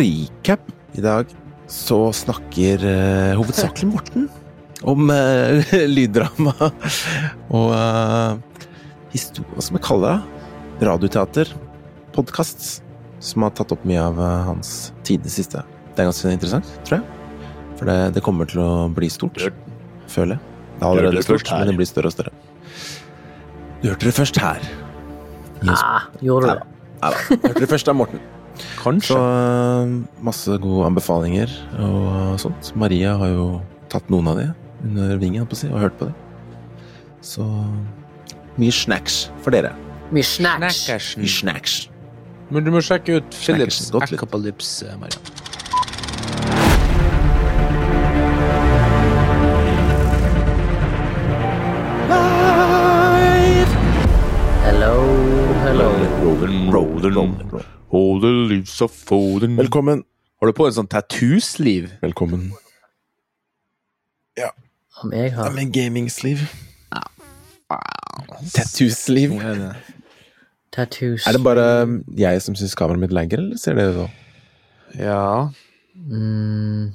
recap. I dag så snakker uh, hovedsakelig Morten om uh, lyddrama og uh, historie, hva skal vi kalle det? Radioteater. Podkast. Som har tatt opp mye av hans det siste. Det er ganske interessant, tror jeg. For det, det kommer til å bli stort, føler jeg. Det er allerede stort, men det blir større og større. Du hørte det først her. Gi Ah, gjorde du det? Nei da. Hørte det først av Morten. Kanskje. Så øh, masse gode anbefalinger og sånt. Maria har jo tatt noen av de under vingen, på si, og hørt på de. Så mye snacks for dere. Mye snacks. Mye snacks. Men du må sjekke ut Philips Snackersen, Maria. Hello, Acapalypse, Maria. Hello, hello. Rolling, rolling, all the leaves of foden Velkommen. Har du på en sånn tattoo-sleeve? Velkommen. Ja. Om jeg har med. Er det- tattoos Er det bare jeg som syns kameraet mitt lagger, eller ser dere det òg? Ja. mm,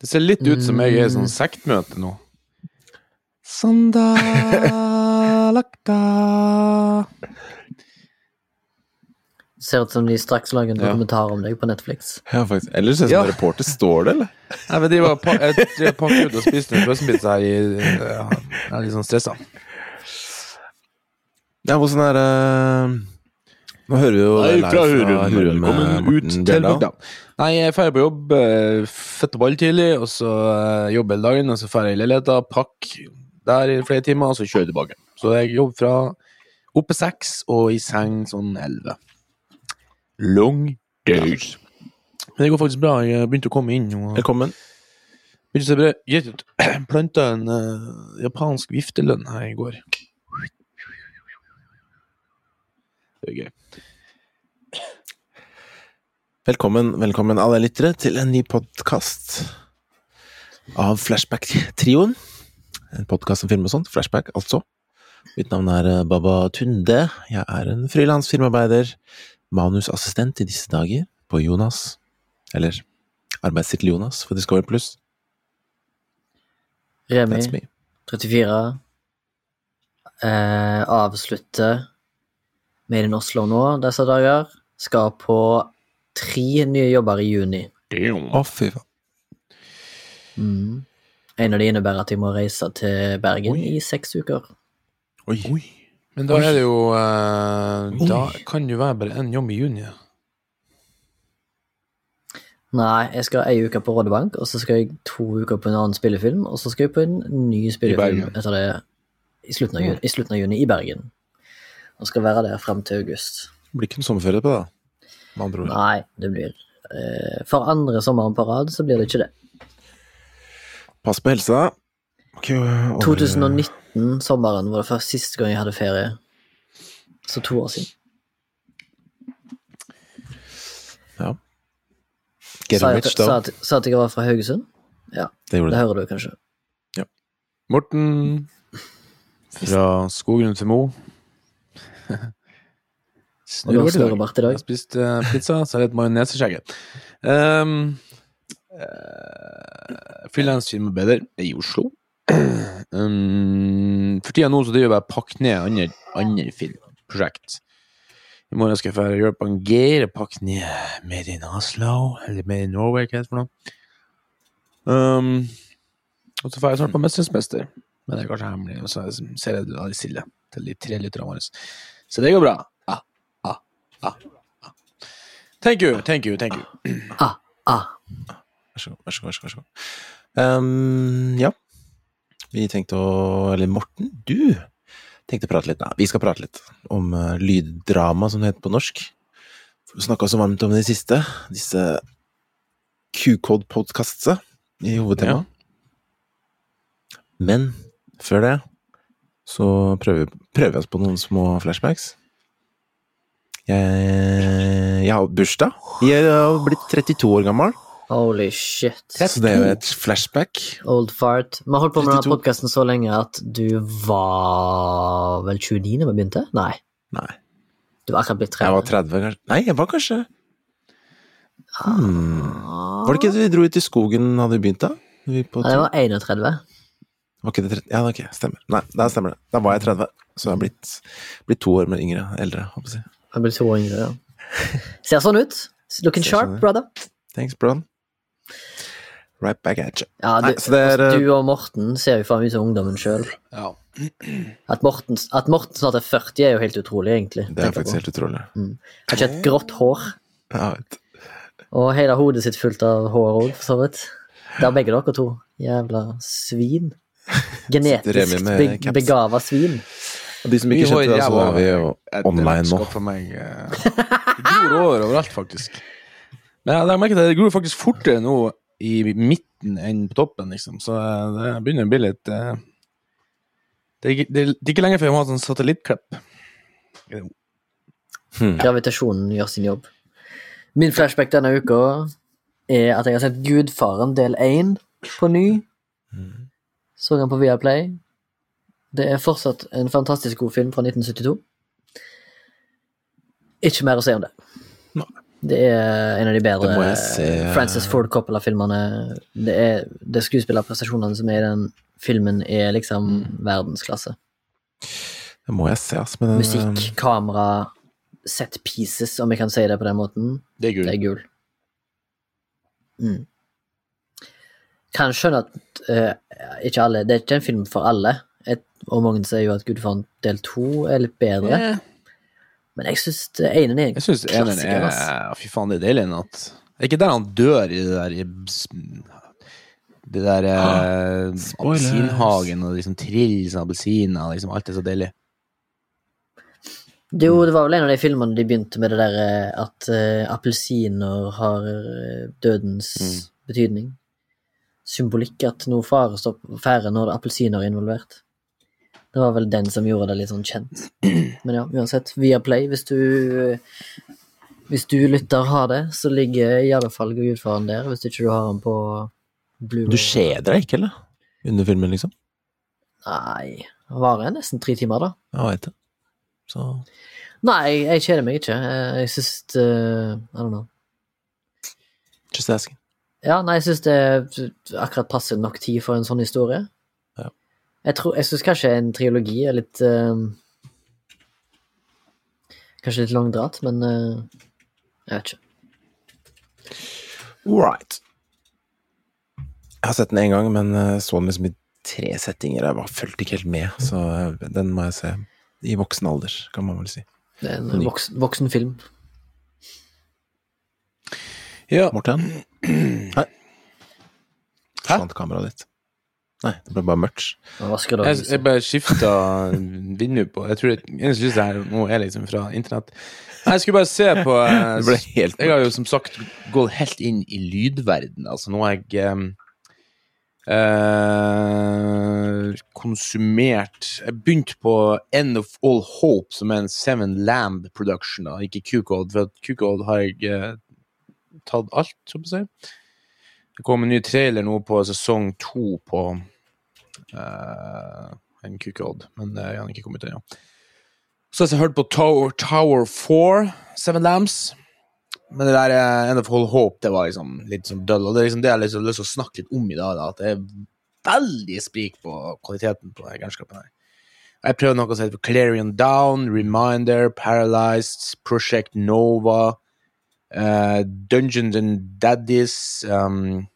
Det ser litt ut som jeg er i sånn sektmøte nå. Sandalakta Ser ut som de straks lager en Ja. dokumentar om deg på Netflix. Ja, faktisk. Eller ser det ut Ja. en reporter. Står det, eller? Nei, men de var pa jeg, pakket ut og spiste en frossenpizza her i ja, Jeg er litt sånn stressa. Ja, hvordan er det Nå hører vi jo Nei, fra Hurum Velkommen ut til bygda. Nei, jeg drar på jobb eh, ball tidlig, og så eh, jobber hele dagen, og så drar jeg i leiligheta, pakker der i flere timer, og så kjører jeg tilbake. Så jeg jobber fra oppe seks og i seng sånn elleve. Long days. Men det går faktisk bra. Jeg begynte å komme inn. Og Velkommen. begynte å se bra ut. Planta en uh, japansk viftelønn her i går. Det er gøy. Velkommen, velkommen alle lyttere til en ny podkast av Flashback-trioen. En podkast om film og sånt. Flashback, altså. Mitt navn er eh, Baba Tunde. Jeg er en frilans filmarbeider, manusassistent i disse dager på Jonas. Eller arbeidstittel Jonas for Discovery Pluss. Remi, 34, eh, avslutter med in Oslo nå disse dager. Skal på tre nye jobber i juni. Å, fy faen. Mm. En av de innebærer at jeg må reise til Bergen i seks uker. Oi. Oi. Men da er det jo eh, Da kan det jo være bare én jobb i juni. Nei, jeg skal ei uke på Rådebank, og så skal jeg to uker på en annen spillefilm, og så skal jeg på en ny spillefilm etter det i slutten, av juni, i slutten av juni i Bergen. Og skal være der frem til august. Det blir ikke en sommerferie på det. Med andre ord. Nei, det blir eh, For andre sommeren på rad så blir det ikke det. Pass på helsa. Okay, over- 2019, sommeren, var det først siste gang jeg hadde ferie. Så to år siden. Ja. Get Sa jeg, rich, sa, at, sa at jeg var fra Haugesund? Ja, Det det hører du kanskje. Ja. Morten fra Skogen til Mo. Og i dag. Jeg har spist uh, pizza, så har jeg et majoneseskjegget. Um, uh, Frilansfilmarbeider i Oslo. Um, for tida nå så driver jeg og pakker ned andre, andre filmprosjekt. I morgen skal jeg dra på en Geir, pakke ned Made in Oslo, eller Made in Norway, hva heter det for noe. Um, og så får jeg snart på Mesterens men det er kanskje hemmelig, og så ser jeg det litt stille til de tre lytterne våre. Så det går bra. Ah, ah, ah, ah. Thank you, thank you, thank you. Ah, ah. Vær så god, vær så god. Vær så god. Ehm, ja. Vi tenkte å Eller Morten, du tenkte å prate litt. Nei, vi skal prate litt om eh, lyddrama, som det heter på norsk. Snakka så varmt om det i siste. Disse Q-code-podkastene i hovedtemaet. Men før det så prøver, prøver vi oss på noen små flashbacks. Jeg, jeg har bursdag. Jeg har blitt 32 år gammel. Holy shit. Så det er jo et flashback. Old fart. Vi har holdt på med denne 32. podkasten så lenge at du var vel 29 da vi begynte? Nei. Nei. Du var akkurat blitt 30. Jeg var 30. 30, kanskje. Nei, jeg var kanskje hmm. Var det ikke vi dro ut i skogen, hadde vi begynt da? Vi på Nei, det var 31. Var ikke det 30? Ja, ok, stemmer. Nei, da stemmer det. Da var jeg 30, så jeg har blitt, blitt to år med yngre, eldre, håper jeg. å si. Jeg blir to år yngre, ja. Ser sånn ut. Looking Ser sharp, sånn brother. Thanks, bro. Right back at you. Ja, du, Nei, så det er, altså, eh, du og Morten ser jo faen ut som ungdommen sjøl. Ja. At, Morten- at Morten snart er 40, er jo helt utrolig, egentlig. Det er faktisk på. helt utrolig. Har ikke et grått hår, Ja, vet. og hele hodet sitt fullt av hår òg, for så vidt. Det er begge dere to. Jævla svin. Genetisk be begava svin. Og de som ikke kjente det, så er vi jo online nå. For meg, eh, overalt, faktisk. Men jeg legger merke at det gror faktisk fortere nå i midten enn på toppen, liksom. Så eh, det begynner å bli litt eh, det, er det, er- det er ikke lenger før jeg må ha sånn satellittklipp. Hmm. Gravitasjonen gjør sin jobb. Min flashback denne uka er at jeg har sett Gudfaren del 1 på ny. Så den på Viaplay. Det er fortsatt en fantastisk god film fra 1972. Ikke mer å si om det. Det er en av de bedre. Francis Ford Coppola-filmene. Det er det skuespillerprestasjonene som er i den filmen, er liksom Mm. verdensklasse. Det må jeg se, altså. Men den, Musikk, kamera, set pieces, om jeg kan si det på den måten. Det er gull. Det er gull. Mm. Kan skjønne at uh, ikke alle Det er ikke en film for alle. Et, og mange sier jo at Gudfaren del to er litt bedre. Eh, Men jeg syns einen er en Jeg synes klassiker. er ass. Fy faen, det er deilig en natt. Det er ikke der han dør i det der i- Det der ah, appelsinhagen og liksom trill av appelsiner liksom alt er så deilig. Jo, det var vel en av de filmene de begynte med det der eh, at uh, appelsiner har eh, dødens Mm. betydning. Symbolikk at noe fare står på ferde når appelsiner er involvert. Det var vel den som gjorde det litt sånn kjent. Men ja, uansett, via Play, hvis du Hvis du lytter har det, så ligger i alle fall Gudfaren der, hvis ikke du har den på Blue. Du kjeder deg ikke, eller? Under filmen, liksom? Nei, det varer nesten tre timer, da. Ja, vet det. Så Nei, jeg kjeder meg ikke. Eh, Jeg syns uh, I don't know. just asking. Ja, nei, jeg syns det er akkurat passe nok tid for en sånn historie. Jeg, tror- jeg syns kanskje en triologi er litt uh, Kanskje litt langdratt, men uh, jeg vet ikke. Right. Jeg har sett den én gang, men eh, så den liksom i tre settinger. Jeg bare fulgte ikke helt med, så den må jeg se i voksen alder, kan man vel si. Det er en voksen, voksen film. Ja. Morten? Hei. Forsvant kameraet ditt? Nei, det ble bare mørkt. Jeg, jeg bare skifta vindu på Jeg tror det eneste lyset her nå er liksom fra internett. Jeg skulle bare se på eh, Det ble helt Jeg har jo som sagt gått helt inn i lydverden. Altså nå har jeg um, uh, konsumert Jeg begynte på End of All Hope, som er en Seven Lamb production, da, ikke Q-Code. For Q-Code har jeg uh, tatt alt, så å si. Det kom en ny trailer nå på sesong to på uh, en Q-Code, men det har ikke kommet ennå. Så har jeg hørt på Tower, Tower 4, Seven Lambs. Men det der eh, End of All Hope, det var liksom litt sånn døll. Og det er liksom det jeg har liksom lyst til å snakke litt om i dag, da, at det er veldig sprik på kvaliteten på den her. Jeg prøvde noe som heter Clarion Down, Reminder, Paralyzed, Project Nova, eh, Dungeons and Daddies, um,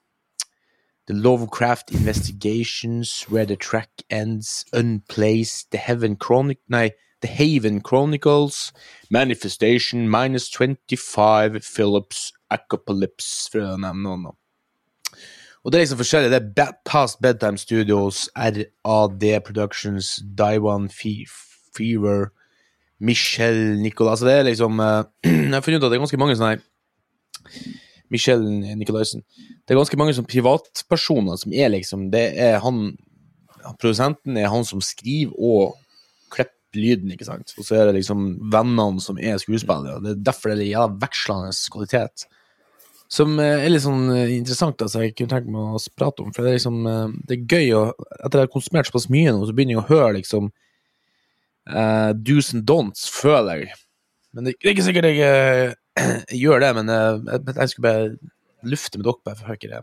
The Lovecraft Investigations, Where the Track Ends, Unplaced, The Heaven Chronic... Nei, The Haven Chronicles, Manifestation, Minus 25, Phillips, å nevne noen. da. Og det er liksom forskjellig. Det er Past Bedtime Studios, RAD Productions, Daiwan Fe Fever, Michelle Nicolas det er liksom eh, Jeg har funnet ut at det er ganske mange sånne her Michelle Nicolaisen. Det er ganske mange sånn privatpersoner som er liksom Det er han Produsenten er han som skriver og klipper lyden, ikke sant. Og så er det liksom vennene som er skuespillere. Det er derfor det er jævla vekslende kvalitet. Som eh, er litt sånn eh, interessant, altså, jeg kunne tenkt meg å prate om. For det er liksom Det er gøy å Etter jeg har konsumert såpass mye nå, så begynner jeg å høre liksom uh, do's and don'ts, føler jeg. Men det, er ikke sikkert jeg, uh, gjør det, men uh, jeg, jeg skulle bare lufte med dere bare for å høre hva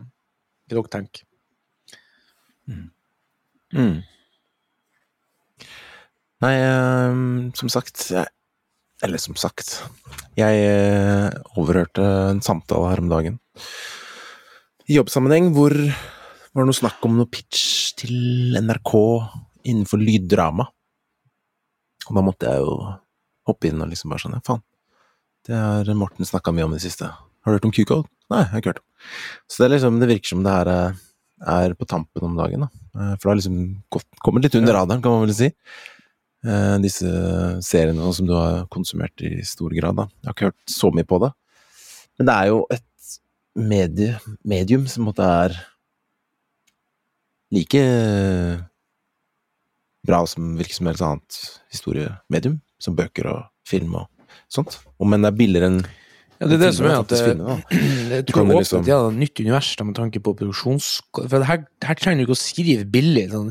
dere tenker. Mm. Nei, eh, som sagt jeg, Eller som sagt Jeg overhørte en samtale her om dagen i jobbsammenheng hvor var det noe snakk om noe pitch til NRK innenfor lyddrama. Og da måtte jeg jo hoppe inn og liksom bare sånn Ja, faen. Det har Morten snakka mye om i det siste. Har du hørt om Q-code? Nei, jeg har ikke hørt om. Så det, er liksom, det virker som det her er på tampen om dagen, da. Eh, For det har liksom gått, kommet litt under radaren, kan man vel si. Eh, Disse seriene som du har konsumert i stor grad, da. Jeg har ikke hørt så mye på det. Men det er jo et medie, medium som på en måte er like bra som virker som et annet historiemedium, som bøker og film og sånt. Og men det er billigere enn Ja, det er det som er at det, jeg tror jo åpner liksom- et nytt univers da, med tanke på produksjons... For her, her trenger du ikke å skrive billig. Sånn,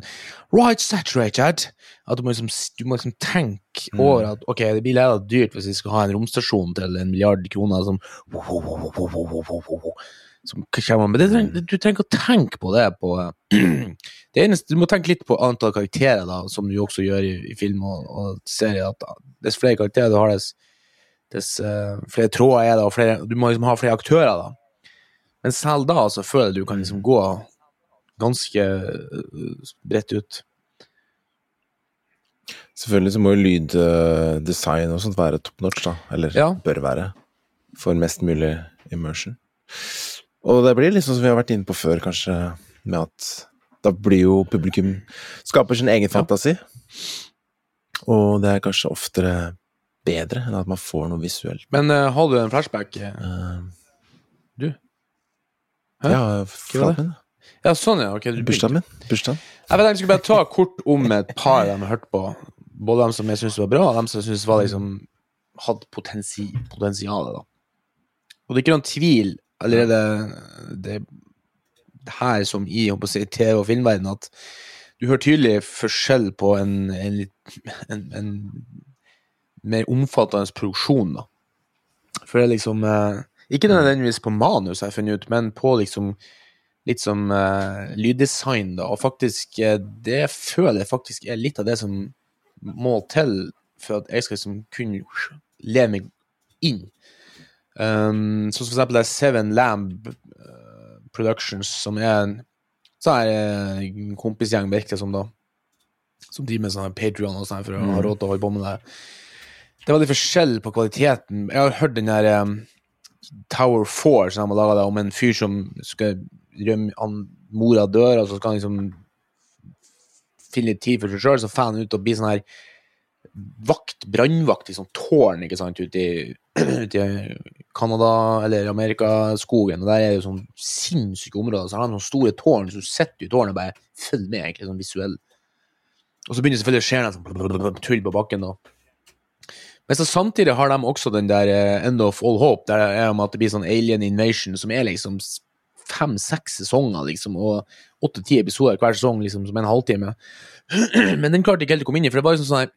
right saturated. At du må liksom, du må liksom tenke Mm. over at ok, det blir leda dyrt hvis vi skal ha en romstasjon til en milliard kroner som som kommer, Men det trenger, du trenger ikke å tenke på det på det eneste, Du må tenke litt på antall karakterer, da, som du også gjør i, i film og, og serie. At dess flere karakterer du har, dess, dess uh, flere tråder er det, og flere, du må liksom ha flere aktører. da. Men selv da så føler du kan liksom gå ganske eh, bredt ut. Selvfølgelig så må jo lyddesign og sånt være top notch, da. Eller Ja. bør være. For mest mulig immersion. Og det blir liksom som vi har vært inne på før, kanskje, med at da blir jo publikum Skaper sin egen fantasi. Og det er kanskje oftere bedre enn at man får noe visuelt. Men uh, har du en flashback? Eh, Du? Hæ? ja, min. Ja, sånn, ja. Okay. Bursdagen min. Bursdagen. Jeg vet, jeg skulle bare ta kort om et par de har hørt på. Både dem som jeg syns var bra, og dem som jeg syns var liksom hadde potensi potensial. Og det er ikke noen tvil allerede det, det her som i si, TV- og filmverden at du hører tydelig forskjell på en, en, en, en mer omfattende produksjon, da. For det er liksom eh, Ikke nødvendigvis på manus, har jeg funnet ut, men på liksom litt som eh, lyddesign, da. Og faktisk, eh, det føler jeg faktisk er litt av det som må til for at jeg skal liksom kunne leve meg inn. Um, så for eksempel det er Seven Lamb eh, Productions, som er en sånn eh, kompisgjeng, virker det som, da. Som driver med sånn Patrion og sånn for å ha råd til å holde på med det. Det er veldig forskjell på kvaliteten. Jeg har hørt den der um, Tower 4 som de har laga om en fyr som skal rømme han, Mora dør, og så skal han liksom finne litt tid for seg sjøl, så han ut og blir sånn her vakt, brannvakt sånn tårn, ikke sant, ute i, ute eller Amerikaskogen, og der er det jo sånn sinnssyke områder, så har de sånne store tårn, så du sitter i tårnet og bare følger med, egentlig, sånn visuell. Og så begynner selvfølgelig å skje noe sånn tull på bakken, da. Men så samtidig har de også den der eh, End of All Hope, der det er om at det blir sånn alien invasion, som er liksom fem-seks sesonger, liksom, og åtte-ti episoder hver sesong, liksom, som en halvtime. Men den klarte ikke helt å komme inn i, for det var liksom sånn her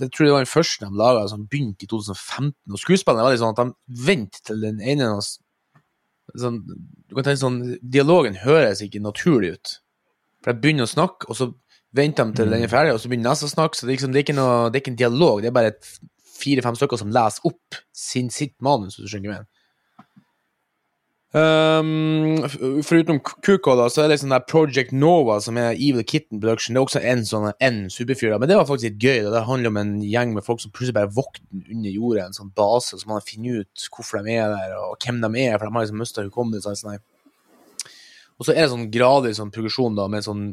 Det tror jeg var den første de laga, som begynte i 2015, og skuespillerne var litt sånn at de venter til den ene sånn, Du kan tenke sånn Dialogen høres ikke naturlig ut. For de begynner å snakke, og så venter de til den er ferdig, og så begynner neste å snakke. Så det er, liksom, det er, ikke, noe, det er ikke en dialog, det er bare fire-fem stykker som leser opp sin, sitt manus, hvis du skjønner hva jeg mener. Um, f- foruten Kuko, da, så er det sånn der Project Nova, som er Evil Kitten Production. Det er også en sånn en superfyr. Men det var faktisk litt gøy. Da. Det handler om en gjeng med folk som plutselig bare vokter under jorda, en sånn base, så man funnet ut hvorfor de er der, og hvem de er, for de har liksom mista hukommelsen. Sånn, her. og så er det sånn gradvis sånn progresjon da, med sånn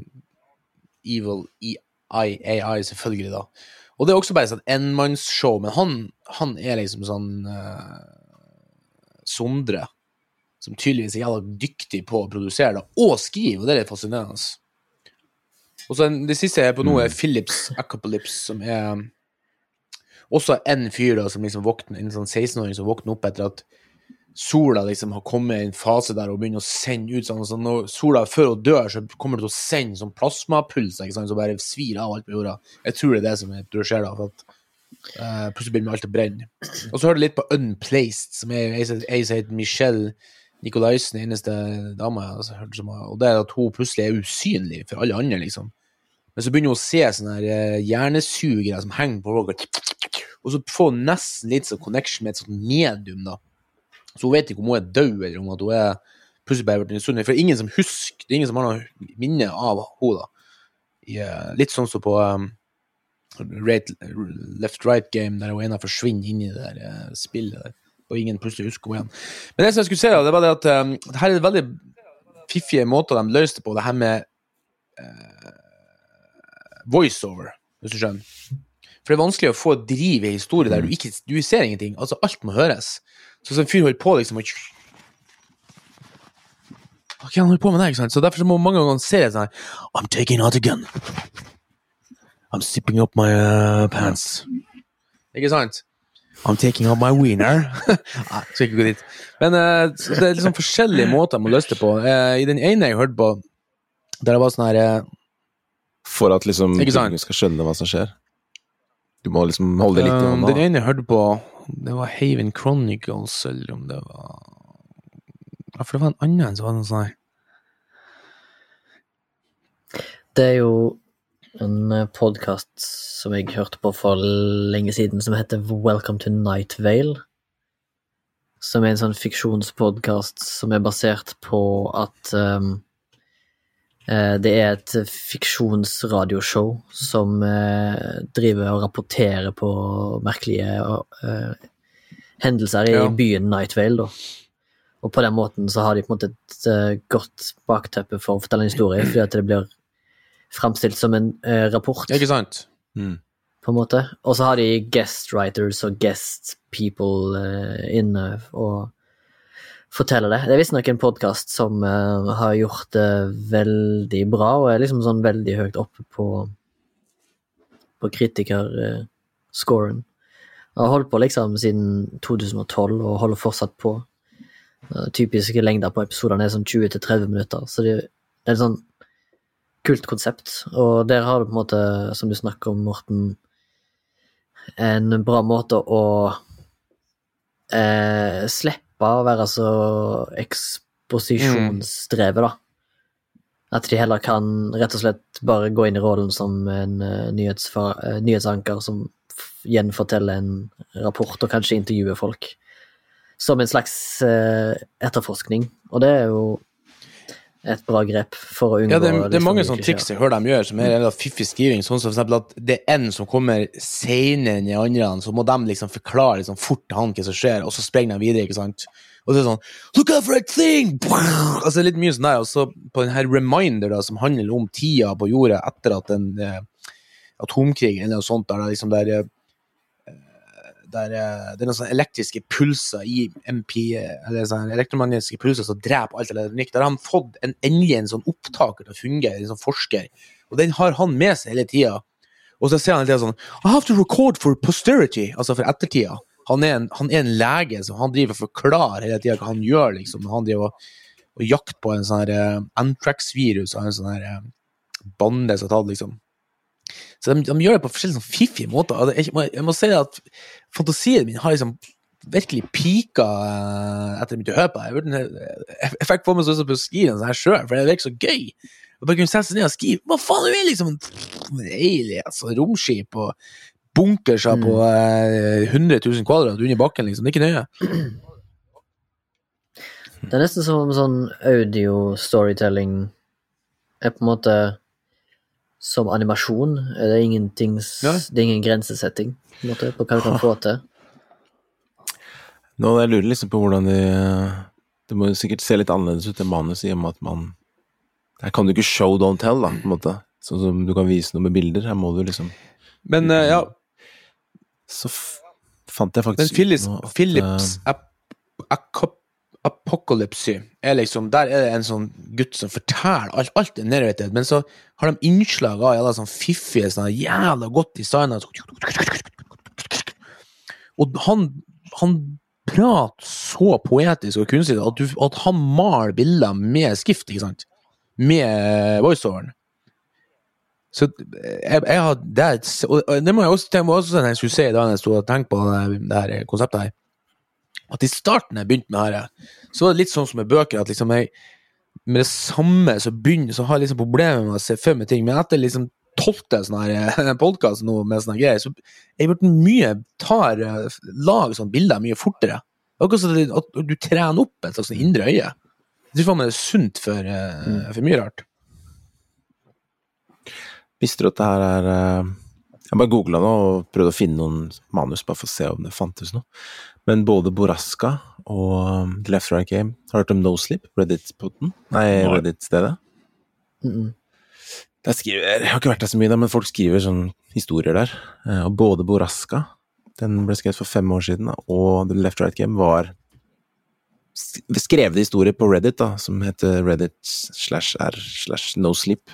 Evil EIAI, selvfølgelig, da. Og det er også bare sånn enmannsshow, men han, han er liksom sånn uh, Sondre, som tydeligvis er jævla dyktig på å produsere det, og skrive, og det er litt fascinerende. Og så Det siste jeg er på nå, er Philips Acapolypse, som er også en fyr da, som liksom våkner, en sånn 16-åring som våkner opp etter at sola liksom har kommet i en fase der og begynner å sende ut sånn, sånn når sola før hun dør, så kommer det til å sende sånn plasmapulser ikke sant, som bare svir av alt på jorda. Jeg tror det er det som er- det skjer da. For at Eh, plutselig begynner alt å brenne. Og så hører du litt på Unplaced, som er ei som heter Michelle Nicolaisen, den eneste dama jeg har hørt som har Og det er at hun plutselig er usynlig for alle andre, liksom. Men så begynner hun å se sånne her, eh, hjernesugere som henger på folk, og så får hun nesten litt sånn connection med et sånt medium, da. Så hun vet ikke om hun er død, eller om at hun er plutselig bare blitt usynlig. For det er ingen som husker, det er ingen som har noe minne av henne, da. I, eh, litt sånn som på um, rate, left-right game, der hun ene forsvinner inn i det der uh, spillet der, og ingen plutselig husker henne igjen. Men det som jeg skulle si, da, det var det at um, det her er veldig fiffige måter de løste det på, det her med uh, voiceover, hvis du skjønner. For det er vanskelig å få driv i historie der du ikke du ser ingenting. Altså, alt må høres. Så en fyr holder på liksom og Ok, han holder på med det, ikke sant? Så derfor så må mange ganger se det sånn I'm taking out a gun. I'm zipping up my uh, pants. Ikke sant? I'm taking out my wiener. Nei, skal ikke gå dit. Men uh, det er liksom forskjellige måter man løser det på. Uh, I den ene jeg hørte på, der det var sånn her uh, For at liksom du skal skjønne hva som skjer. Du må liksom holde det litt i um, hånda. Den ene jeg hørte på, det var Haven Chronicles, eller om det var Ja, for det var en annen som var noe sånn her Det er jo en podkast som jeg hørte på for lenge siden, som heter Welcome to Night Vale. Som er en sånn fiksjonspodkast som er basert på at um, eh, det er et fiksjonsradioshow som eh, driver og rapporterer på merkelige eh, hendelser i Ja. byen Night Vale, da. Og på den måten så har de på en måte et eh, godt bakteppe for å fortelle en historie, fordi at det blir framstilt som en eh, rapport, Ikke sant? Mm. på en måte. Og så har de guest writers og guest people eh, inne og forteller det. Det er visstnok en podkast som eh, har gjort det veldig bra, og er liksom sånn veldig høyt oppe på på kritikerscoren. Har holdt på liksom siden 2012 og holder fortsatt på. Eh, Typiske lengder på episodene er sånn 20-30 minutter, så det, det er sånn kult konsept. Og der har du på en måte, som du snakker om, Morten, en bra måte å eh, slippe å være så eksposisjonsdrevet, da. At de heller kan rett og slett bare gå inn i rollen som en eh, nyhetsanker som gjenforteller en rapport, og kanskje intervjuer folk. Som en slags eh, etterforskning. Og det er jo et bra grep for å unngå Ja, det, er- det er liksom mange sånne triks jeg hører dem gjøre, som er en fiffig skriving. Sånn som for eksempel at det er en som kommer senere enn de andre, så må de liksom forklare liksom fort til han hva som skjer, og så sprenger de videre, ikke sant. Og så er det sånn Look out for a thing! Altså litt mye sånn der. Og så på den her reminder da, som handler om tida på jorda etter at en eh, atomkrig eller noe sånt, der liksom der eh, der eh, det er noen sånne elektriske pulser i MP, eller sånne elektromagnetiske pulser som dreper alt elektronikk. Der har han fått en, endelig en sånn opptaker til å fungere, en sånn forsker. Og den har han med seg hele tida. Og så sier han hele tida sånn I have to record for posterity, altså for ettertida. Han er en, han er en lege, så han driver og forklarer hele tida hva han gjør, liksom. Han driver og, og jakter på en sånn her eh, antrax-virus og en sånn her eh, bande som har tatt, liksom. Så de, de gjør det på forskjellige sånn fiffige måter. er må- Jeg må si at fantasien min har liksom virkelig pika etter at jeg begynte å høre på det. Jeg, jeg, jeg fikk på meg sånn som på å en sånn sjøl, for det virker så gøy. Og bare kunne sette seg ned og skrive hva faen du vil, liksom. Aliens og romskip og bunkerser på eh, 100 000 kvadrat under bakken, liksom. Det er ikke nøye. Det er nesten som om sånn audio-storytelling er på en måte som animasjon. Det er, ingenting, Ja. det er ingen grensesetting på, en måte, på hva du kan få til. Nå, jeg lurer liksom på hvordan de Det må jo sikkert se litt annerledes ut enn manus, i og med at man Her kan du ikke show, don't tell, da, på en måte. Sånn som du kan vise noe med bilder. Her må du liksom Men uh, ja, Så f fant jeg Men faktisk Philips, nå at, Philips uh, Apocalypse er liksom Der er det en sånn gutt som forteller alt, alt er narrated, men så har de innslag av jævla sånn fiffige, sånn jævla godt designa Og han, han prater så poetisk og kunstig at, du, at han maler bilder med skrift, ikke sant? Med voiceoveren. Så jeg, jeg har det, er og det må jeg også, tenke på, jeg skulle si da jeg sto og tenkte på det, det her konseptet her. At i starten jeg begynte med dette, så var det litt sånn som med bøker, at liksom jeg med det samme så begynner så har jeg liksom problemer med å se for meg ting. Men etter liksom tolvte sånn her podkast nå med sånne greier, så jeg blitt mye tar lag Lager sånne bilder mye fortere. Akkurat som at du trener opp et slags indre øye. Jeg tror faen meg det er sunt for, eh, for mye rart. Visste du at det her er eh, Jeg bare googla nå og prøvde å finne noen manus, bare for å se om det fantes noe. Men både Boraska og um, The Left Right Game Har du hørt om No Sleep? Reddit-poten? Nei. Reddit-stedet? Mm. Skriver, jeg har ikke vært der så mye, da, men folk skriver sånne historier der. Eh, Og både Boraska, den ble skrevet for fem år siden, og The Left Right Game var sk- skrevne historier på Reddit, da, som heter Reddit slash r slash no sleep,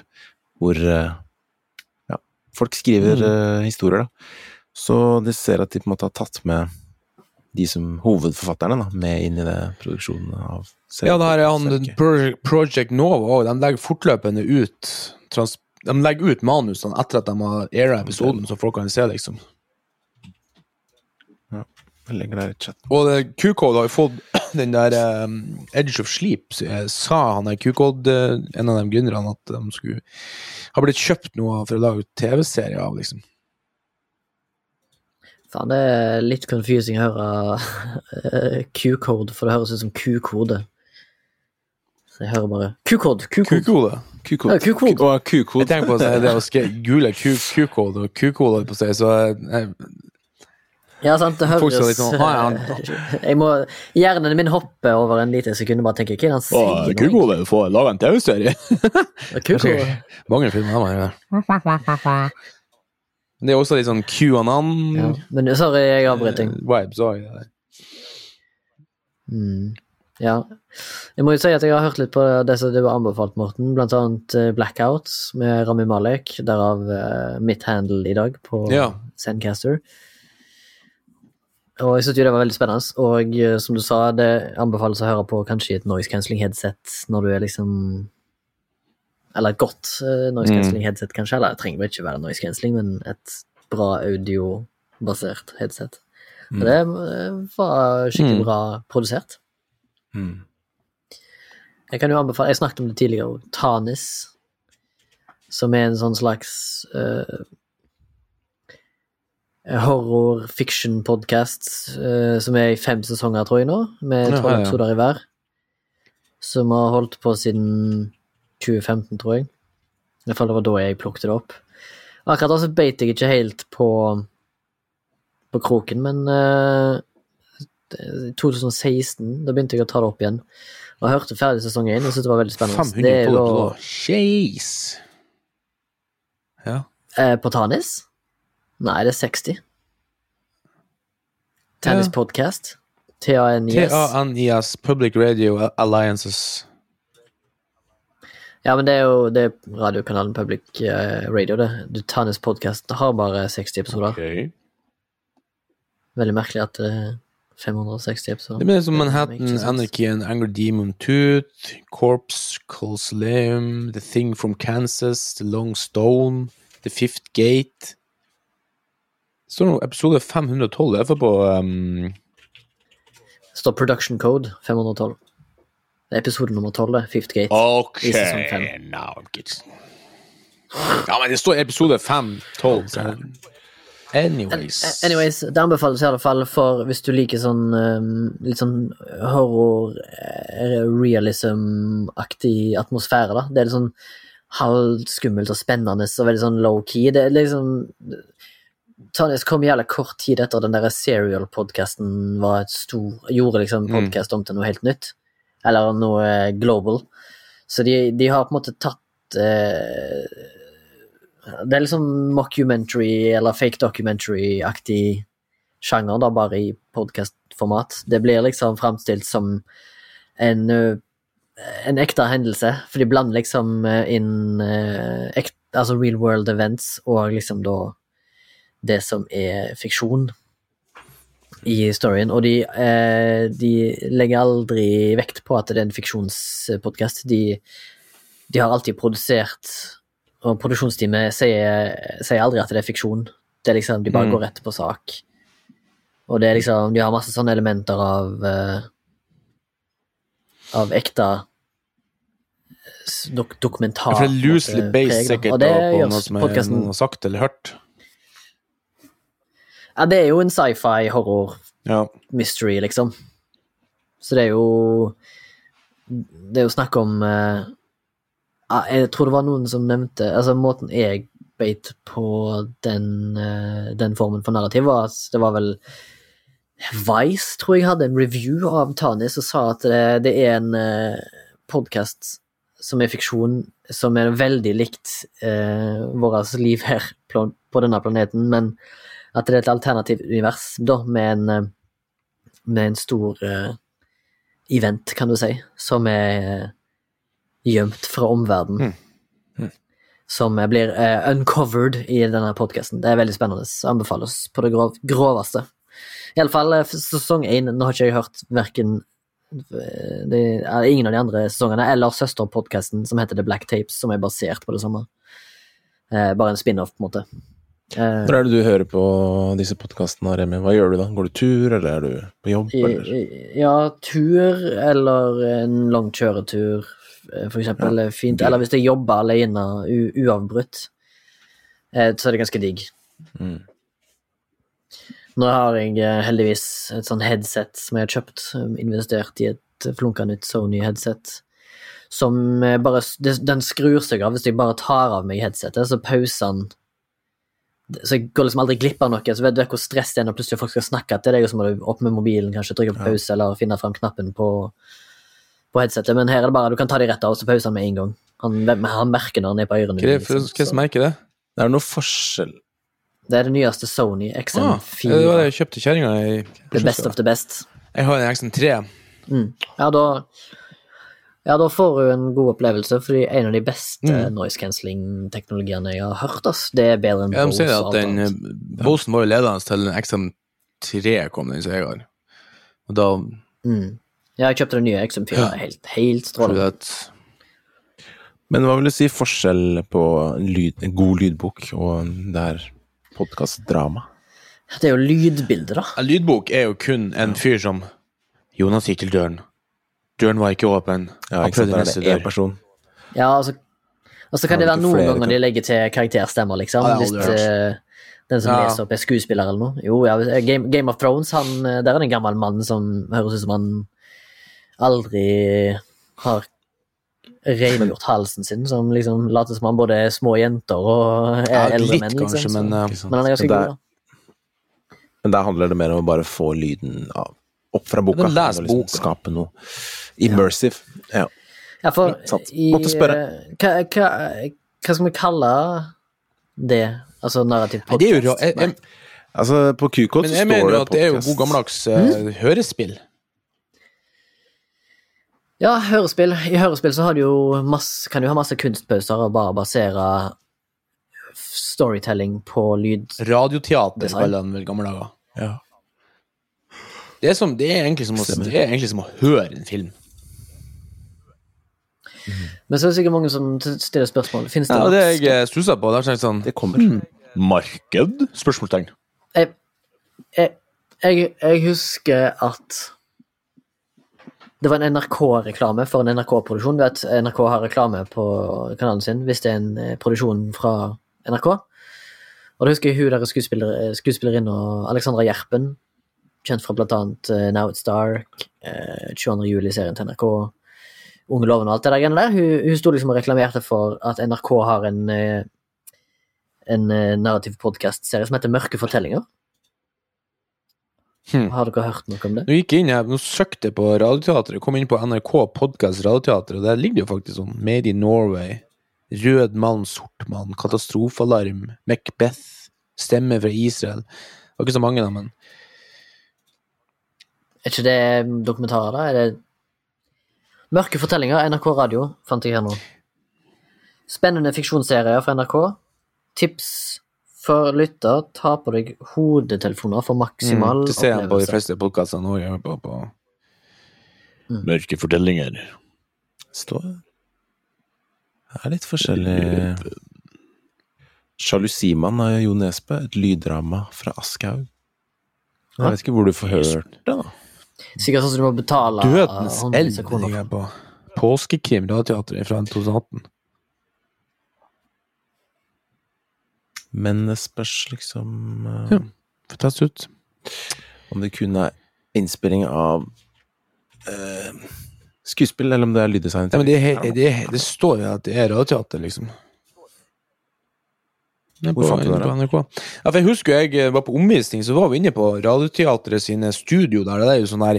hvor eh, ja, folk skriver mm. historier, da. Så det ser at de på en måte har tatt med de som hovedforfatterne da, med inn i det produksjonen av Ja, det her er han. Project, Nova òg. De legger fortløpende ut trans, De legger ut manusene etter at de har aira episoden, så folk kan se, liksom. Ja, Jeg legger det i chat. Og Q-code har jo fått den der um, Edge of Sleep, så jeg sa han der Q-code, eh, en av de gründerne, at de skulle ha blitt kjøpt noe for å lage TV-serie av, liksom. Faen, det er litt confusing å høre eh, Q-code, for det høres ut som Q-kode. Så jeg hører bare Q-code, Q-kode. Q-kode. Ja, Q-kode. Jeg Q-kode. tenker på det å skrive gule Q- Q-code og Q-kode, på seg, så jeg, Ja, sant, det høres «Ah, Jeg må Hjernen min hopper over en liten sekund og bare tenker Hva er det han sier? Q-kode får lage en TV-serie. Q-kode. Mange filmer har gjort. Det er også litt sånn QAnon Ja. Men sorry, jeg avbryter. eh, vibes òg. Mm. Ja. Jeg må jo si at jeg har hørt litt på det som du har anbefalt, Morten. Blant annet Blackouts med Rami Malek, derav eh, mitt handle i dag på Ja. Sandcaster. Og jeg syntes jo det var veldig spennende, og eh, som du sa, det anbefales å høre på kanskje i et noise cancelling headset når du er liksom Eller et godt eh, noise Mm. cancelling headset, kanskje. Eller det trenger vel ikke være noise cancelling, men et bra audiobasert headset. Og det eh, var skikkelig Mm. bra produsert. Mm. Jeg kan jo anbefale, jeg snakket om det tidligere, Tanis, som er en sånn slags uh, horror-fiction-podkast som er i fem sesonger, tror jeg nå, med tolv episoder i hver. Som har holdt på siden 2015, tror jeg. I hvert fall det var da jeg plukket det opp. Akkurat da så beit jeg ikke helt på på kroken, men eh, i 2016, da begynte jeg å ta det opp igjen. Og jeg hørte ferdig sesong én og syntes det var veldig spennende. 500 Det er da Ja. uh, på Tanis? Nei, det er 60. Tennis Ja. Podcast. T-A-N-I-S. TANIS Public Radio Alliances. Ja, men det er jo det er radiokanalen Public eh, Radio, det. Dutanes podkast Podcast har bare 60 episoder. Okay. Veldig merkelig at det er 560 episoder. Det blir som Manhattan. Anarchy and Angry Demon Tooth, Corpse, Colosseum, The Thing from Kansas, The Long Stone, The Fifth Gate. Det står nå episode 512. Jeg får på um, Det står Production Code 512. Det er episode nummer 12. Fifth Gate. Ok, I sesong fem. now I'm getting Ja, men det står episode 512. så- Anyways. Anyways, det anbefales i alle fall for hvis du liker sånn um, litt sånn horror, eh, realism-aktig atmosfære, da. Det er litt sånn halvskummelt og spennende og veldig sånn low-key. Det er liksom Tanis kom jævla kort tid etter den der Serial-podkasten var et stor Gjorde liksom Mm. podkast om til noe helt nytt. Eller noe eh, global. Så de, de har på en måte tatt eh, det er liksom mockumentary eller fake documentary-aktig sjanger, da bare i podcast-format. Det blir liksom framstilt som en, en ekte hendelse, for de blander liksom inn ekte, altså real world events og liksom da det som er fiksjon i storyen. Og de, eh, de legger aldri vekt på at det er en fiksjonspodkast. De, de har alltid produsert og produksjonsteamet sier, sier aldri at det er fiksjon. Det er liksom, De bare Mm. går rett på sak. Og det er liksom, de har masse sånne elementer av eh, Av ekte dok dokumentar. For det er loosely based sikkert på noe som er, sagt eller hørt. Ja, det er jo en sci-fi horror Ja. mystery, liksom. Så det er jo Det er jo snakk om uh, Jeg tror det var noen som nevnte Altså, måten jeg beit på den, uh, den formen for narrativ, var at det var vel Vice, tror jeg, hadde en review av Tanis og sa at det, det er en uh, podkast som er fiksjon, som er veldig likt uh, vårt liv her på, på denne planeten, men at det er et alternativt univers da, med en, eh, med en stor uh, event, kan du si, som er gjemt fra omverdenen. Som eh, blir uh, uncovered i denne podkasten. Det er veldig spennende. Anbefales på det grov, groveste. Iallfall sesong én. Nå har ikke jeg hørt verken de, ingen av de andre sesongene, eller søsterpodkasten som heter The Black Tapes, som er basert på det samme. Eh, bare en spin-off, på en måte. Eh, Når er det du hører på disse podkastene, Remi? Hva gjør du da? Går du tur, eller er du på jobb, eller? Ja, tur eller en lang kjøretur, eh, for eksempel, Ja, fint. Eller hvis jeg jobber alene uavbrutt, eh, så er det ganske digg. Mm. Nå har jeg eh, heldigvis et sånn headset som jeg har kjøpt, eh, investert i et flunka nytt Sony-headset. Som eh, bare Den skrur seg av hvis jeg bare tar av meg headsetet, så pauser den. Så jeg går liksom aldri glipp av noe. Så vet du hvor stress det er når plutselig folk skal snakke til deg, og så må du opp med mobilen, kanskje trykke på pause, eller finne fram knappen på, på headsetet. Men her er det bare du kan ta de rett av, og så pauser han med en gang. Han, han merker når han er på ørene. Hva er det liksom. som merker det? Det er noe forskjell. Det er det nyeste Sony Ah, XM4. det var det jeg kjøpte kjerringa i the best of the best. Jeg har en XM3. Mm. Ja, da ja, da får du en god opplevelse, fordi en av de beste Mm. noise cancelling-teknologiene jeg har hørt, ass, det er bedre enn Ja, de Bose sier at den eh, Bosen var jo ledende til den XM3 kom, den som jeg har. Og da Mm. Ja, jeg kjøpte den nye XM4, Ja. helt, helt strålende. Men hva vil du si forskjell på en, lyd, en god lydbok og det her podkastdramaet? Det er jo lydbildet, da. En lydbok er jo kun en fyr som Jonas gikk til døren. Døren var ikke åpen. Ja, ikke sant? er neste dør. person. Ja, altså Og så kan det være noen flere ganger de legger til karakterstemmer, liksom. Ja, jeg Hvis eh, den som Ja. leser opp, er skuespiller eller noe. Jo, ja, Game, Game of Thrones, han, eh, der er det en gammel mann som høres ut som han aldri har rengjort halsen sin, som liksom later som han både er små jenter og er Ja, eldre menn, kanskje, liksom. men så. eh, Men han er ganske god, da. Men der handler det mer om å bare få lyden av, opp fra boka. Men les og liksom. Skape noe immersive. Ja. Ja, for sant. i Måtte spørre. eh, Hva, hva, hva skal vi kalle det? Altså narrativ podkast? det altså, ra- podcast? står det Altså, Men jeg mener jo at det er jo god gammeldags mm? hørespill. Ja, hørespill. I hørespill så har du jo masse, kan du ha masse kunstpauser og bare basere storytelling på lyd. Radioteater spiller kaller han vel gamle dager. Ja. Det er, som, det, er egentlig som å, det er egentlig som å høre en film. Men så er det sikkert mange som stiller spørsmål. Finnes det Ja, det jeg stussa på, det er sånn Det kommer. Marked? Spørsmålstegn. jeg, jeg, jeg, jeg husker at det var en NRK-reklame for en NRK-produksjon. Du vet, NRK har reklame på kanalen sin hvis det er en eh, produksjon fra NRK. Og da husker jeg hun der skuespiller, skuespillerinna Alexandra Gjerpen, kjent fra blant annet eh, Now It's Dark, eh, 22. juli-serien til NRK, Unge loven og alt det der greiene der. Hun, hun sto liksom og reklamerte for at NRK har en, eh, en eh, narrativ podkast-serie som heter Mørke fortellinger. Hmm. Har dere hørt noe om det? Nå gikk jeg inn her, nå søkte jeg på Radioteatret, kom inn på NRK Podcast Radioteatret, og der ligger det jo faktisk sånn Made in Norway, Rød mann, sort mann, Katastrofealarm, Macbeth, Stemme fra Israel. Det var ikke så mange, da, men Er ikke det dokumentarer, da? Er det Mørke fortellinger, NRK Radio, fant jeg her nå. Spennende fiksjonsserier fra NRK. Tips for lytter, ta på deg hodetelefoner for maksimal mm, det ser jeg på de fleste podkastene òg. Jeg på, på Mm. Mørke fortellinger. Står Det er litt forskjellig Sjalusimann av Jo Nesbø, et lyddrama fra Aschehoug. Jeg vet ikke hvor du får hørt det, da. Sikkert sånn som du må betale Dødens elv ligger jeg på. Påskekrim radioteater fra 2018. Men det spørs liksom uh, Ja. Får testes ut. om det kun er innspilling av uh, skuespill, eller om det er lyddesign. Ja, men det, er det, er- det står jo at det er radioteater, liksom. Er Hvor fant du det, på? NRK. Ja, for jeg husker jeg eh, var på omvisning, så var vi inne på Radioteatret sine studio der. Det er jo sånn her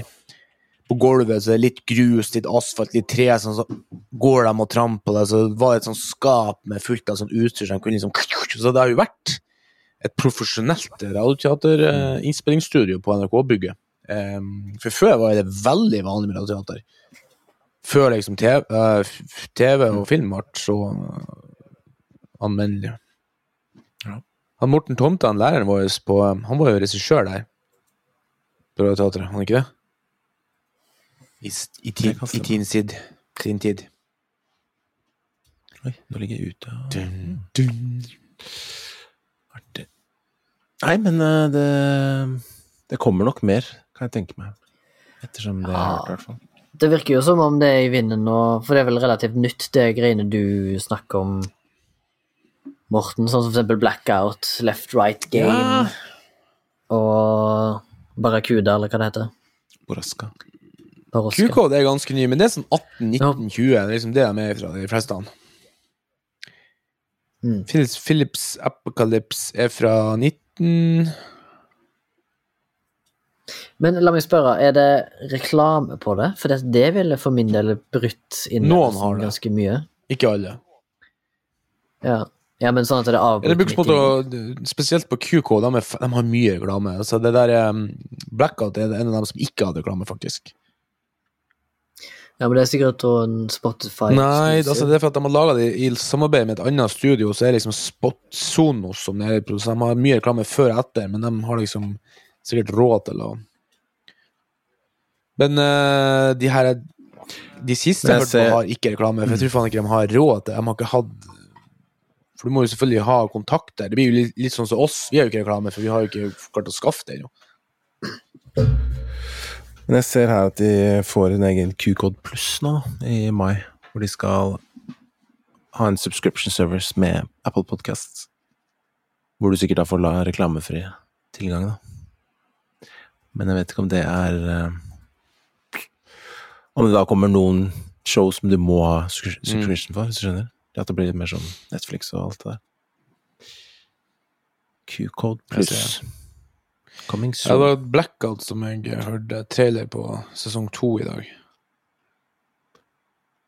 På gulvet så er det litt grus, litt asfalt, litt tre, sånn, så går de og tramper det, så var det et sånt skap med fullt av sånn utstyr som kunne liksom Så det har jo vært et profesjonelt radioteaterinnspillingsstudio på NRK-bygget. Um, for før var det veldig vanlig med radioteater. Før liksom TV, eh, TV og film ble så uh, anvendelig. Ja. Han Morten Tomte, han læreren vår, på, um, han var jo regissør der. På Radioteatret, han ikke det? I, i, ti, i tin tid. Sin tid. Oi, nå ligger jeg ute. Dun, dun. Artig. Nei, men eh, det, det kommer nok mer, kan jeg tenke meg. Ettersom det er hørt, i hvert fall. Det virker jo som om det er i vinden nå, for det er vel relativt nytt, det greiene du snakker om, Morten. Sånn som for eksempel Blackout, Left Right Game Ja. og Barracuda, eller hva det heter. Boraska. QK Q-code er ganske ny, men det er sånn 18-19-20. Det er liksom det de er fra, de fleste. Mm. Philips, Philips Apocalypse er fra 19... Men la meg spørre, er det reklame på det? For det, det ville for min del brutt Noen har det. ganske mye. Ikke alle. Ja. Ja, men sånn at det avbryter Det brukes på å, spesielt på QK, de, er, de har mye reklame. Så det der um, Blackout er en av dem som ikke hadde reklame, faktisk. Ja, men det er sikkert en Spotify Nei, altså det er for at de har laga det i samarbeid med et annet studio, så er det liksom Spot Sonos som er, produsent. de har mye reklame før og etter, men de har liksom sikkert råd til å Men uh, de her De siste jeg jeg hørte ser- på, har ikke reklame, for jeg tror faen ikke de har råd til De har ikke hatt For du må jo selvfølgelig ha kontakter. Det blir jo litt, litt sånn som oss. Vi har jo ikke reklame, for vi har jo ikke klart å skaffe det ennå. Men jeg ser her at de får en egen Q-kode pluss nå, i mai. Hvor de skal ha en subscription service med Apple Podcasts. Hvor du sikkert da får la reklamefri tilgang, da. Men jeg vet ikke om det er eh, Om det da kommer noen show som du må ha subscription for, hvis du skjønner? At det blir litt mer sånn Netflix og alt det der. Q-code pluss. Coming Ja, det soon. var Blackout som jeg hørte trailer på sesong to i dag.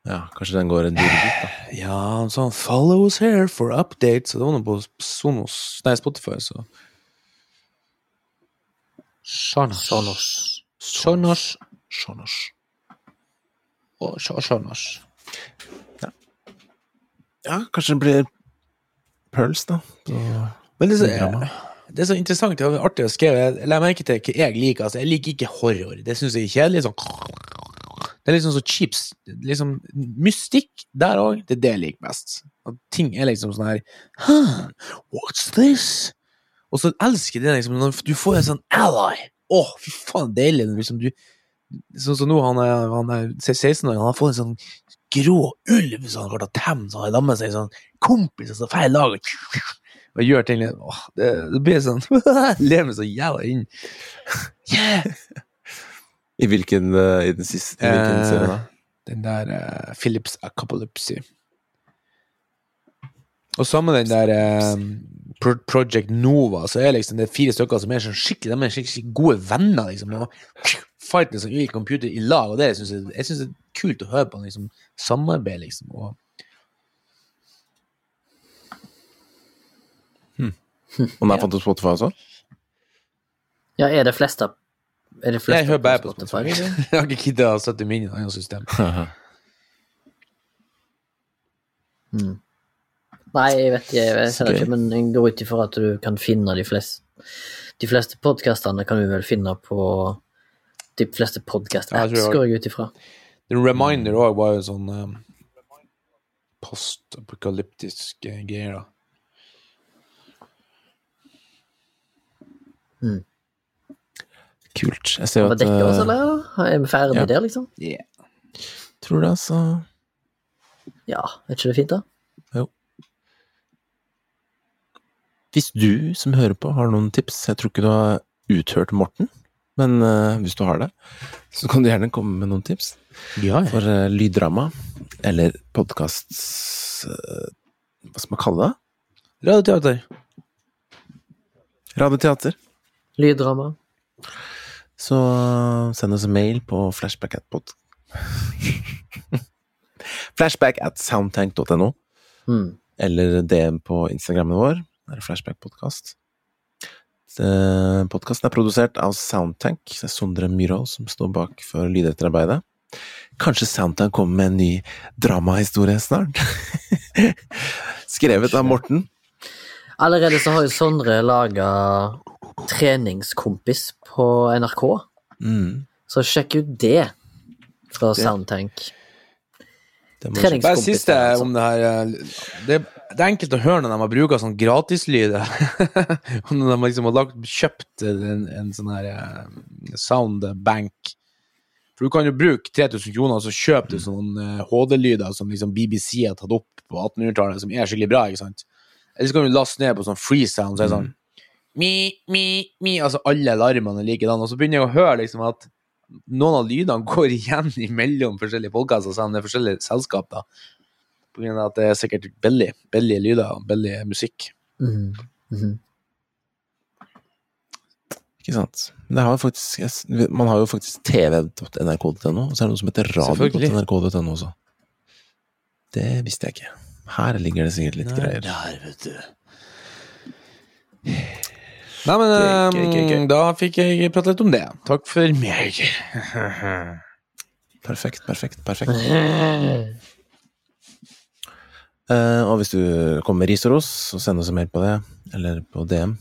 Ja, kanskje den går en tur bit, da. Ja, han sa 'follow us here for updates', og det var noe på Sonos Nei, Spotify, så Sonos. Sonos. Sonos. Sonos. og Sonos. Ja, kanskje det blir Pearls, da. Men det er, så, det er så interessant, er artig å skrive. Legger merke til hva jeg liker. Altså, jeg liker ikke horror. Det syns jeg er kjedelig. Sånn. Det er liksom så cheap. Liksom, mystikk der òg, det er det jeg liker best. At ting er liksom sånn her huh, What's this? Og så elsker jeg det liksom når du får en sånn ally. Å, fy faen, deilig. Liksom, du, sånn som nå, han er, han er 16 år, han har fått en sånn grå ulv som han har klart å temme, så han har lammet seg sånn kompis som så feil lag og gjør ting litt åh, det, det blir sånn Lever meg så jævla inn. Yeah! I hvilken, uh, i den siste, i hvilken uh, serie da? Den der uh, Philips Apocalypse. Og sammen med den der eh, Pro Project Nova, så er liksom det fire stykker som er sånn skikkelig De er skikkelig gode venner, liksom. Og fighter som i computer i lag, og det synes jeg, jeg synes det er kult å høre på. liksom Samarbeid, liksom. Og Og den er fant på Spotify også? Ja, er det fleste Er det fleste jeg hører bare på Spotify? Spotify. jeg har ikke giddet å sette meg inn i et annet system. Mm. Nei, jeg vet ikke, jeg ser Så ikke, men jeg går ut ifra at du kan finne de fleste De fleste podkastene kan du vel finne på de fleste podkast-apps, går jeg ut ifra. The Reminder òg var jo sånn um, postapokalyptisk uh, greier, da. Mm. Kult. Jeg ser jo at dekker oss, eh, eller? Er vi ferdige ja. der, liksom? Yeah. Tror det, altså. Ja, er ikke det fint, da? Jo. Hvis du som hører på har noen tips Jeg tror ikke du har uthørt Morten, men uh, hvis du har det, så kan du gjerne komme med noen tips Ja, ja. for uh, lyddrama eller podkast Hva skal man kalle det? Radioteater. Radioteater. Lyddrama. Så send oss en mail på flashback at pod... flashback at soundtank.no, Mm. eller DM på Instagrammen vår. Det er Flashback Podcast. Podkasten er produsert av Soundtank. Det er Sondre Myhrvold som står bak for lydetterarbeidet. Kanskje Soundtank kommer med en ny dramahistorie snart? Skrevet av Morten. Allerede så har jo Sondre laga treningskompis på NRK, Mm, så sjekk ut det fra Soundtank. det Det treningskompis. Bare siste altså. om det her det det, det er enkelt å høre når de har brukt sånn gratislyder. Når de liksom har lagt, kjøpt en, en sånn her eh, soundbank. For du kan jo bruke 3000 kroner og så kjøpe du sånne eh, HD-lyder som liksom BBC har tatt opp på 1800-tallet, som er skikkelig bra, ikke sant? Eller så kan du laste ned på sånn freesound, så er det sånn mi, mi, mi, altså alle alarmene er likedan, og så begynner jeg å høre liksom at noen av lydene går igjen imellom forskjellige podkaster, selv om det er forskjellige selskap, da. På grunn av at det er sikkert billig, billige lyder og billig musikk. Mm. Mm -hmm. Ikke sant. Det har faktisk, man har jo faktisk tv.nrk.no, og så er det noe som heter radio.nrk.no også. Det visste jeg ikke. Her ligger det sikkert litt greier. Der, vet du. Nei, men Gøy, gøy, gøy, gøy. eh, da fikk jeg prate litt om det. Takk for meg. Perfekt, perfekt, perfekt. Eh, og hvis du kommer med ris og ros, så send oss en mail på det, eller på DM.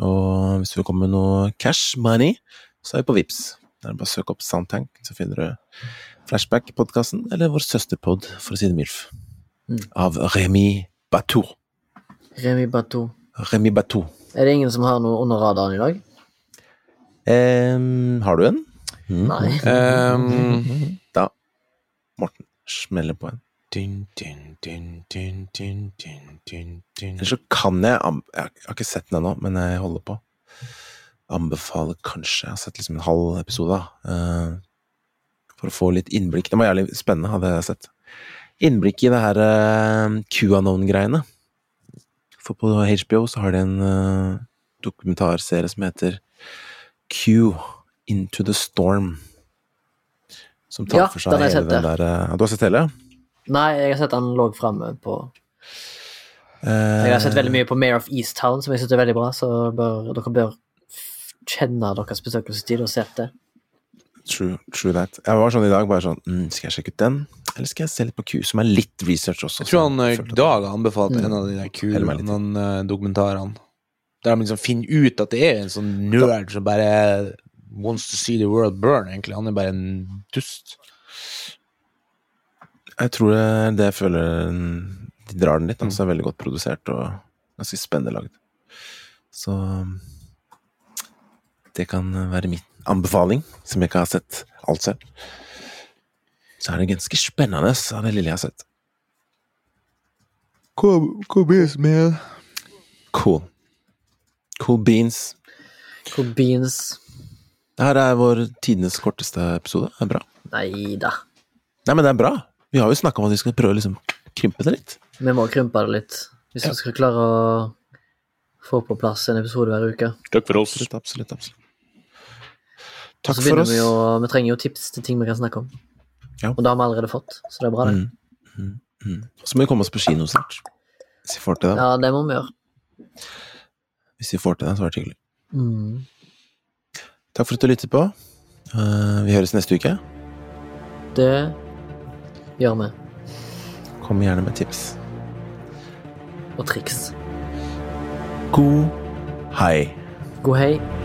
Og hvis du vil komme med noe cash money, så er vi på Vips. Det er bare å søke opp Soundtank, så finner du Flashback-podkasten, eller vår søsterpod, for å si det mildt, Mm. av Remi Batou. Remi Batou. Remi Batou. Er det ingen som har noe under radaren i dag? Um, har du en? Mm. Nei. Um, Da Morten smeller på en. Eller så kan jeg Jeg har ikke sett den ennå, men jeg holder på. Anbefaler kanskje Jeg har sett liksom en halv episode, da. eh, For å få litt innblikk. Det var jævlig spennende, hadde jeg sett. Innblikk i det her uh, QAnon-greiene. For på HBO så har de en eh, dokumentarserie som heter Q Into the Storm. Som tar Ja, for seg hele den der eh, Du har sett hele? Nei, jeg har sett han lå framme på uh, Jeg har sett veldig mye på Mayor of Easttown, som jeg syns er veldig bra, så bør, dere bør kjenne deres besøkelsestid og se det. True, true that. Jeg var sånn i dag, bare sånn mm, Skal jeg sjekke ut den, eller skal jeg se litt på Q, som er litt research også? Jeg tror han eh, Dag anbefalte Mm. en av de der noen, eh. Der de liksom finner ut at det er en sånn nerd som bare wants to see the world burn, egentlig. Han er bare en dust. Jeg tror det det jeg føler mm, De drar den litt. Altså, er veldig godt produsert og ganske spennende lagd. Så det kan være min anbefaling, som jeg ikke har sett alt selv. Så er det ganske spennende av det lille jeg har sett. Cool, cool beans, man. Cool. Cool beans. Cool beans Det her er vår tidenes korteste episode. Det er bra. Nei da. Nei, men det er bra. Vi har jo snakka om at vi skal prøve å liksom krympe det litt. Vi må krympe det litt. Hvis vi skal klare å få på plass en episode hver uke. Takk for oss. Absolutt, absolutt. absolutt. Takk for oss. vi jo Vi trenger jo tips til ting vi kan snakke om. Ja. Og det har vi allerede fått, så det er bra, det. Mm, mm, mm. Så må vi komme oss på kino snart. Hvis vi får til det. Ja, det må vi gjøre. Hvis vi får til det, så er det hyggelig. Mm. Takk for at du lyttet på. Eh, vi høres neste uke. Det gjør vi. Kom gjerne med tips. Og triks. God hei. God hei.